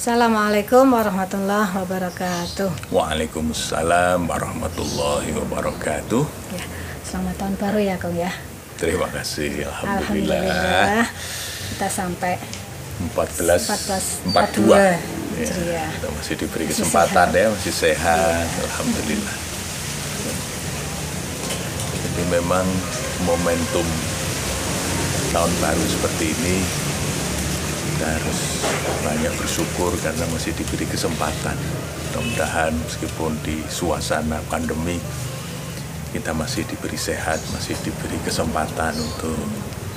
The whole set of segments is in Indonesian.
Assalamualaikum warahmatullahi wabarakatuh. Waalaikumsalam warahmatullahi wabarakatuh. Ya, selamat tahun baru ya, Kong ya. Terima kasih. Alhamdulillah. Alhamdulillah. Kita sampai 14 14 42. 42. Ya, Hijriah. kita masih diberi Masih kesempatan sehat. ya, masih sehat. Alhamdulillah. Jadi memang momentum tahun baru seperti ini kita harus banyak bersyukur karena masih diberi kesempatan. Mudah-mudahan meskipun di suasana pandemi kita masih diberi sehat, masih diberi kesempatan untuk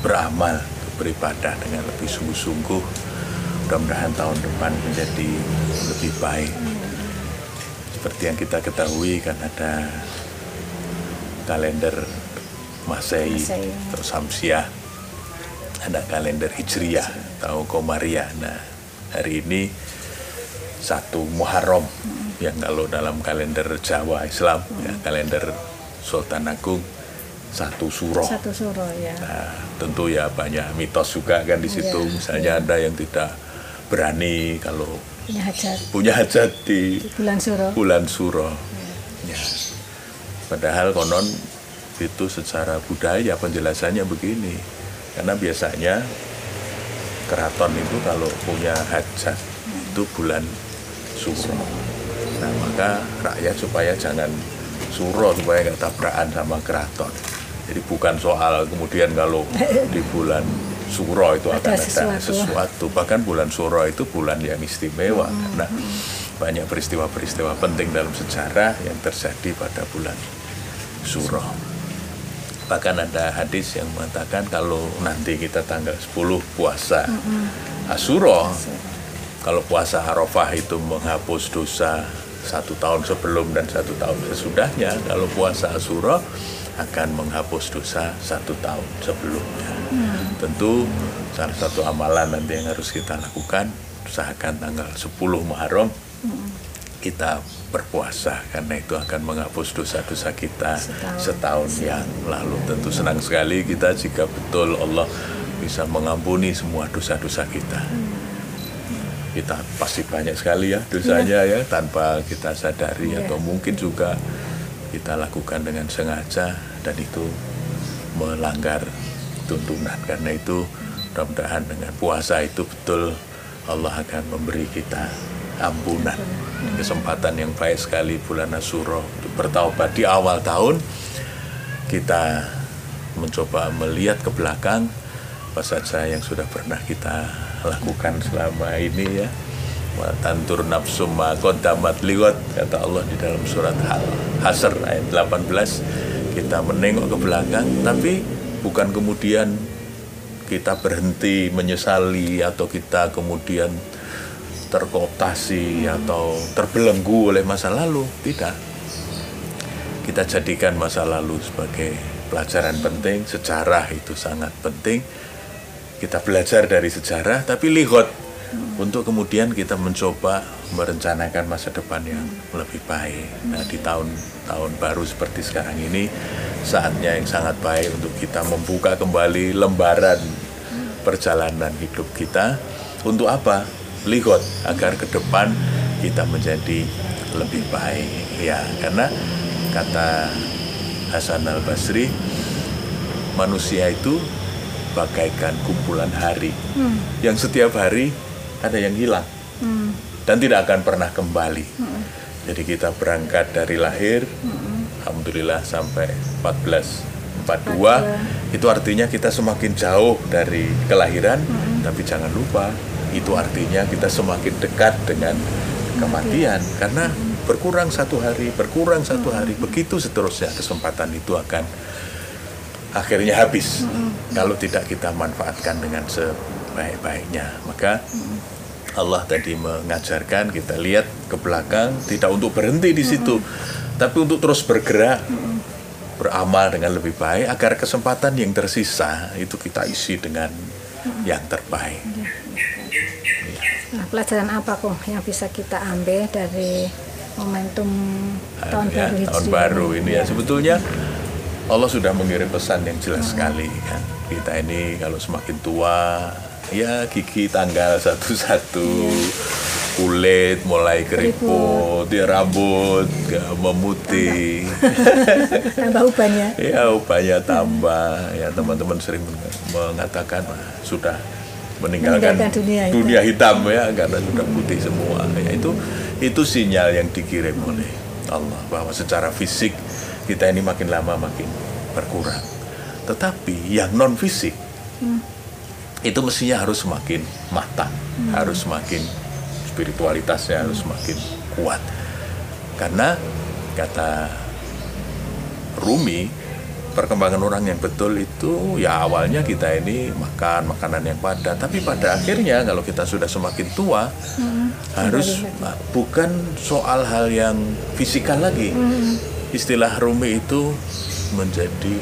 beramal, beribadah dengan lebih sungguh-sungguh. Mudah-mudahan tahun depan menjadi lebih baik. Seperti yang kita ketahui kan ada kalender Masehi Masehi. atau Samsiah, ada kalender Hijriyah atau Komariah. Nah, hari ini satu Muharram yang kalau dalam kalender Jawa Islam ya kalender Sultan Agung satu suro. Satu suro ya. Nah, tentu ya banyak mitos juga kan di situ. Iya, Misalnya ada yang tidak berani kalau Punya hajat punya hajat di di bulan suro. bulan suro. Ya. Padahal konon itu secara budaya penjelasannya begini. Karena biasanya keraton itu kalau punya hajat itu bulan suro. Nah maka rakyat supaya jangan suro supaya nggak tabrakan sama keraton. Jadi bukan soal kemudian kalau di bulan suro itu Ada akan ada sesuatu. sesuatu. Bahkan bulan suro itu bulan yang istimewa karena banyak peristiwa-peristiwa penting dalam sejarah yang terjadi pada bulan suro. Bahkan ada hadis yang mengatakan kalau nanti kita tanggal 10 puasa Asuro, kalau puasa Arafah itu menghapus dosa satu tahun sebelum dan satu tahun sesudahnya, kalau puasa Asuro akan menghapus dosa satu tahun sebelumnya. Tentu salah satu amalan nanti yang harus kita lakukan, usahakan tanggal 10 Muharram kita berpuasa karena itu akan menghapus dosa-dosa kita Setahun. setahun yang lalu. Tentu senang sekali kita jika betul Allah bisa mengampuni semua dosa-dosa kita. Kita pasti banyak sekali ya dosanya ya tanpa kita sadari Iya. atau mungkin juga kita lakukan dengan sengaja dan itu melanggar tuntunan. Karena itu mudah-mudahan dengan puasa itu betul Allah akan memberi kita ampunan. Kesempatan yang baik sekali bulan untuk bertaubat. Di awal tahun kita mencoba melihat ke belakang apa saja yang sudah pernah kita lakukan selama ini ya. Tantur nafsu ma qaddamat liwat kata Allah di dalam surat Al Hasr ayat 18 kita menengok ke belakang tapi bukan kemudian kita berhenti menyesali atau kita kemudian terkooptasi atau terbelenggu oleh masa lalu? Tidak. Kita jadikan masa lalu sebagai pelajaran penting. Sejarah itu sangat penting. Kita belajar dari sejarah tapi lihat untuk kemudian kita mencoba merencanakan masa depan yang lebih baik. Nah di tahun-tahun baru seperti sekarang ini saatnya yang sangat baik untuk kita membuka kembali lembaran perjalanan hidup kita. Untuk apa lihat agar ke depan kita menjadi lebih baik. Ya karena kata Hasan al Basri manusia itu bagaikan kumpulan hari. Yang setiap hari ada yang hilang. Dan tidak akan pernah kembali. Jadi kita berangkat dari lahir alhamdulillah sampai 1442 itu artinya kita semakin jauh dari kelahiran tapi jangan lupa itu artinya kita semakin dekat dengan kematian karena berkurang satu hari berkurang satu hari begitu seterusnya kesempatan itu akan akhirnya habis. Kalau tidak kita manfaatkan dengan sebaik-baiknya. Maka Allah tadi mengajarkan kita lihat ke belakang tidak untuk berhenti di situ tapi untuk terus bergerak beramal dengan lebih baik agar kesempatan yang tersisa itu kita isi dengan yang terbaik Nah, pelajaran apa kok yang bisa kita ambil dari momentum tahun ya, baru tahun baru ini ya. Ya. sebetulnya Allah sudah mengirim pesan yang jelas sekali kan kita ini kalau semakin tua ya gigi tanggal satu-satu kulit mulai keriput, ya rambut ya, memutih, tambah. Ubannya ya? Ubannya tambah. Ya teman-teman sering mengatakan "Ah, sudah meninggalkan, Meninggalkan dunia hitam." dunia hitam ya karena sudah putih semua. Ya itu itu sinyal yang dikirim oleh Allah bahwa secara fisik kita ini makin lama makin berkurang. Tetapi yang non fisik itu mestinya harus semakin matang, harus semakin spiritualitasnya harus semakin kuat. Karena kata Rumi, perkembangan orang yang betul itu ya awalnya kita ini makan makanan yang padat, tapi pada akhirnya kalau kita sudah semakin tua harus nah, bukan soal hal yang fisikal lagi. Istilah Rumi itu menjadi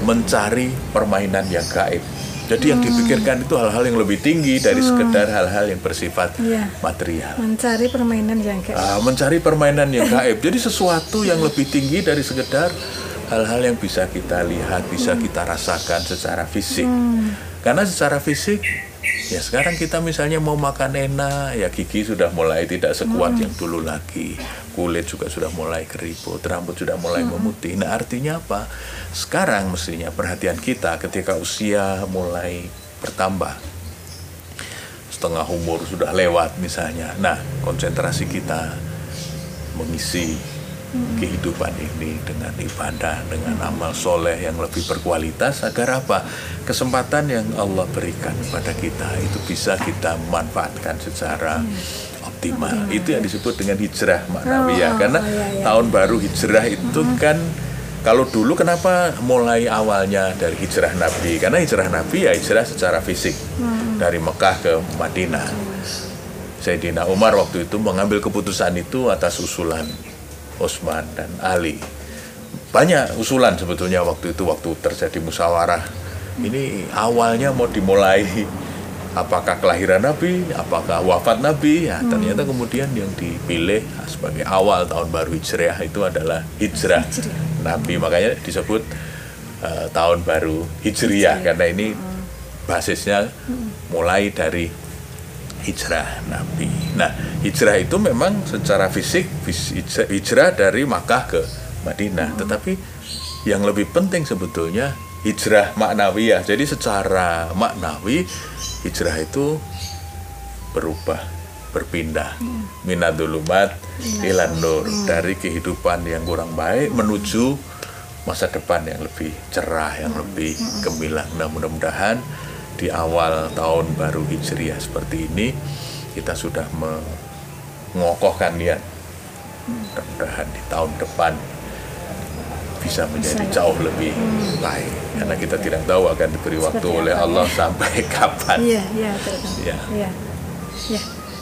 mencari permainan yang gaib. Jadi yang dipikirkan itu hal-hal yang lebih tinggi dari sekedar hal-hal yang bersifat Iya. material. mencari permainan yang kayak Ah, mencari permainan yang gaib. Jadi sesuatu yang lebih tinggi dari sekedar hal-hal yang bisa kita lihat, bisa kita rasakan secara fisik. Karena secara fisik, ya sekarang kita misalnya mau makan enak, ya gigi sudah mulai tidak sekuat yang dulu lagi. Kulit juga sudah mulai keriput, rambut sudah mulai memutih. Nah artinya apa? Sekarang mestinya perhatian kita ketika usia mulai bertambah, setengah umur sudah lewat misalnya. Nah, konsentrasi kita mengisi kehidupan ini dengan ibadah, dengan amal soleh yang lebih berkualitas agar apa? Kesempatan yang Allah berikan kepada kita itu bisa kita manfaatkan secara optimal. Itu yang disebut dengan hijrah maknawiyah. Oh, Karena iya, iya. tahun baru hijrah itu kan kalau dulu kenapa mulai awalnya dari hijrah Nabi? Karena hijrah Nabi ya hijrah secara fisik dari Mekah ke Madinah. Sayyidina Umar waktu itu mengambil keputusan itu atas usulan Utsman dan Ali. Banyak usulan sebetulnya waktu itu waktu terjadi musyawarah. Ini awalnya mau dimulai apakah kelahiran Nabi, apakah wafat Nabi? Ya, ternyata kemudian yang dipilih sebagai awal tahun baru Hijriah itu adalah hijrah Nabi. Makanya disebut eh, tahun baru Hijriah karena ini basisnya mulai dari hijrah Nabi. Nah, hijrah itu memang secara fisik hijrah- dari Makkah ke Madinah, tetapi yang lebih penting sebetulnya hijrah maknawiyah. Jadi secara maknawi hijrah itu berubah, berpindah. Minadulumat ilan nur. Dari kehidupan yang kurang baik menuju masa depan yang lebih cerah, yang lebih gemilang. Nah, mudah-mudahan di awal tahun baru Hijriah seperti ini kita sudah mengokohkan niat. Mudah-mudahan di tahun depan bisa menjadi Bisa. jauh lebih baik karena kita tidak tahu akan diberi waktu oleh apa, Allah ya. sampai kapan. iya iya. Iya. iya iya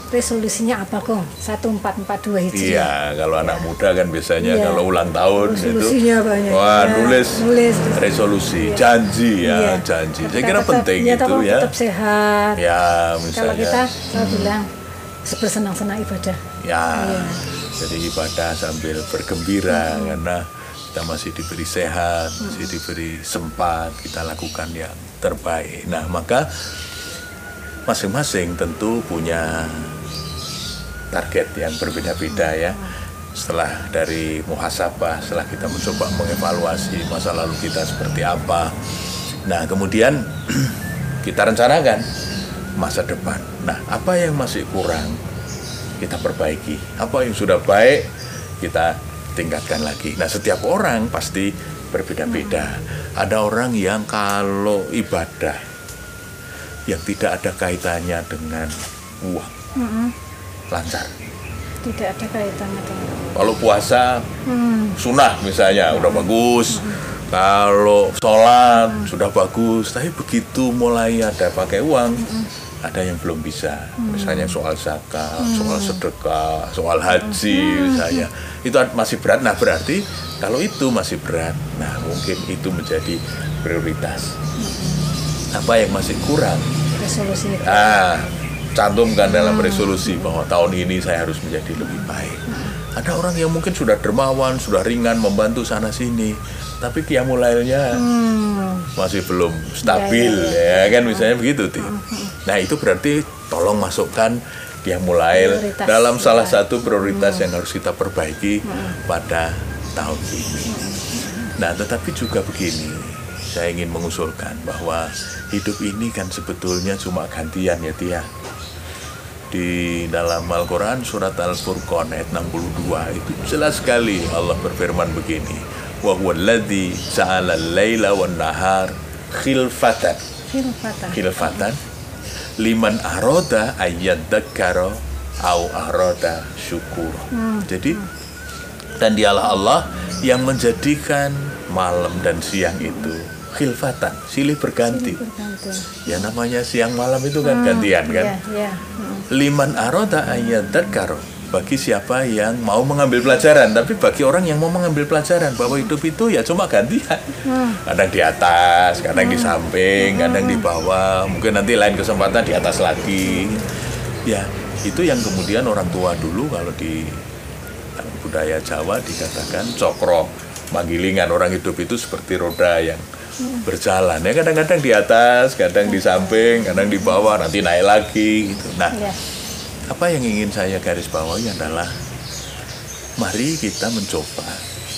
resolusinya apa kok 1442 hijriah Iya, kalau anak muda kan biasanya Iya. kalau ulang tahun itu, Resolusinya banyak. wah Ya, nulis, nulis. resolusi, Iya. janji ya, Iya. janji. Saya kira tetap- penting ya, itu ya. tetap sehat Ya, kalau misalnya, kita saya bilang bersenang-senang ibadah ya, Iya. jadi ibadah sambil bergembira karena kita masih diberi sehat, masih diberi sempat, kita lakukan yang terbaik. Nah, maka masing-masing tentu punya target yang berbeda-beda ya. Setelah dari muhasabah, setelah kita mencoba mengevaluasi masa lalu kita seperti apa. Nah, kemudian kita rencanakan masa depan. Nah, apa yang masih kurang kita perbaiki. Apa yang sudah baik kita tingkatkan lagi. Nah, setiap orang pasti berbeda-beda. Ada orang yang kalau ibadah yang tidak ada kaitannya dengan uang Mm-mm. Lancar. tidak ada kaitannya dengan Kalau puasa Hmm. sunnah misalnya udah bagus. Kalau sholat sudah bagus, tapi begitu mulai ada pakai uang, ada yang belum bisa. Misalnya soal zakat, soal sedekah, soal haji misalnya. Itu masih berat. Nah berarti kalau itu masih berat, nah mungkin itu menjadi prioritas. Apa yang masih kurang? resolusi. Ah, cantumkan dalam resolusi bahwa tahun ini saya harus menjadi lebih baik. Ada orang yang mungkin sudah dermawan, sudah ringan membantu sana sini, tapi kiamulailnya Hmm. masih belum stabil Ya, ya, kan misalnya begitu Ti. Nah, itu berarti tolong masukkan dia mulai dalam salah Ya. satu prioritas yang harus kita perbaiki pada tahun ini. Nah, tetapi juga begini, saya ingin mengusulkan bahwa hidup ini kan sebetulnya cuma gantian ya Tia. Di dalam Al-Quran surat Al-Furqan ayat 62 itu jelas sekali Allah berfirman begini. Wa huwa alladzi ja'ala al-laila wan nahar khilfatan. Khilfatan. Khilfatan liman aroda ayyadzakara au aroda syukur. Jadi dan dialah Allah yang menjadikan malam dan siang itu khilfatan, silih berganti. Berganti. Ya namanya siang malam itu kan gantian kan. Iya. Hmm. Liman aroda ayyadzakara bagi siapa yang mau mengambil pelajaran tapi bagi orang yang mau mengambil pelajaran bahwa hidup itu ya cuma gantian kadang di atas kadang di samping kadang di bawah mungkin nanti lain kesempatan di atas lagi ya itu yang kemudian orang tua dulu kalau di budaya Jawa dikatakan cokro manggilingan orang hidup itu seperti roda yang berjalan ya kadang-kadang di atas kadang di samping kadang di bawah nanti naik lagi gitu nah Iya. apa yang ingin saya garis bawahi adalah mari kita mencoba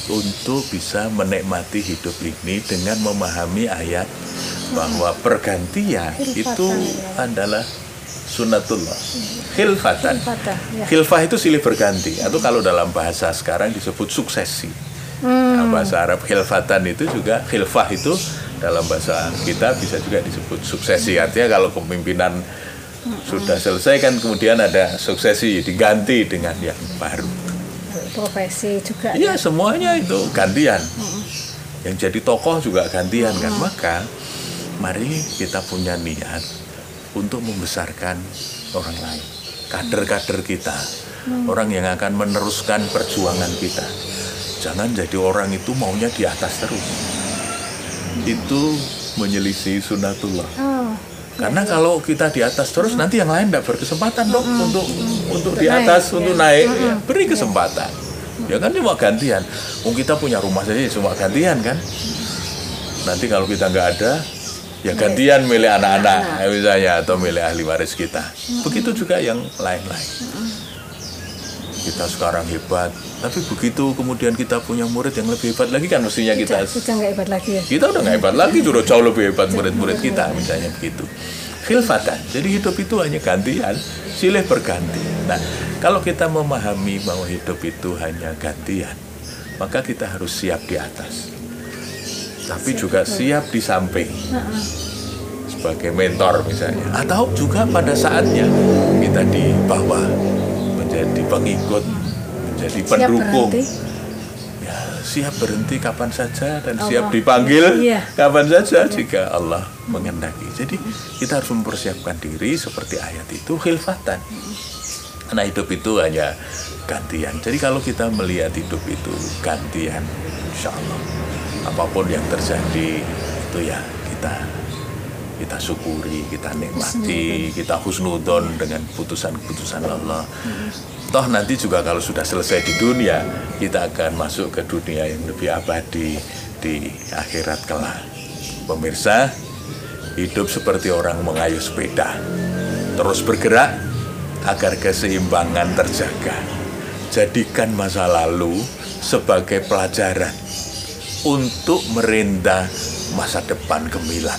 untuk bisa menikmati hidup ini dengan memahami ayat bahwa pergantian Khilfatan, itu ya. adalah sunnatullah khilfatan ya. khilfah itu silih berganti atau kalau dalam bahasa sekarang disebut suksesi Hmm. Nah, bahasa Arab khilfatan itu juga khilfah itu dalam bahasa kita bisa juga disebut suksesi. Artinya kalau kepemimpinan sudah selesai kan kemudian ada suksesi diganti dengan yang baru. Profesi juga. Iya semuanya itu gantian. Yang jadi tokoh juga gantian kan. Maka mari kita punya niat untuk membesarkan orang lain kader-kader kita. Orang yang akan meneruskan perjuangan kita jangan jadi orang itu maunya di atas terus. Itu menyelisih sunatullah. Oh, karena kalau kita di atas terus nanti yang lain tidak berkesempatan dong untuk untuk di naik, atas untuk ya. naik Ya, beri kesempatan. Ya kan cuma gantian. Oh kita punya rumah saja cuma gantian kan. Nanti kalau kita nggak ada ya gantian milih anak-anak ya, misalnya atau milih ahli waris kita. Begitu juga yang lain-lain kita sekarang hebat. Tapi begitu kemudian kita punya murid yang lebih hebat lagi kan mestinya kita? sudah nggak hebat lagi ya. kita udah nggak hebat lagi sudah. jauh lebih hebat murid-murid kita misalnya begitu. Khilfatan. Jadi hidup itu hanya gantian silih berganti. Nah kalau kita memahami bahwa hidup itu hanya gantian maka kita harus siap di atas. Tapi juga siap di samping. Sebagai mentor misalnya. Atau juga pada saatnya kita di bawah menjadi pengikut menjadi Siap pendukung berhenti. Ya, siap berhenti kapan saja dan Allah. siap dipanggil Iya. kapan saja jika Allah mengendaki. Jadi kita harus mempersiapkan diri seperti ayat itu khilfatan. Karena hidup itu hanya gantian. Jadi kalau kita melihat hidup itu gantian, insya Allah apa pun yang terjadi itu ya kita kita syukuri, kita nikmati, kita husnudon dengan keputusan-keputusan Allah. Toh nanti juga kalau sudah selesai di dunia, kita akan masuk ke dunia yang lebih abadi di akhirat kelak. Pemirsa, hidup seperti orang mengayuh sepeda. Terus bergerak agar keseimbangan terjaga. Jadikan masa lalu sebagai pelajaran untuk merinda masa depan gemilang.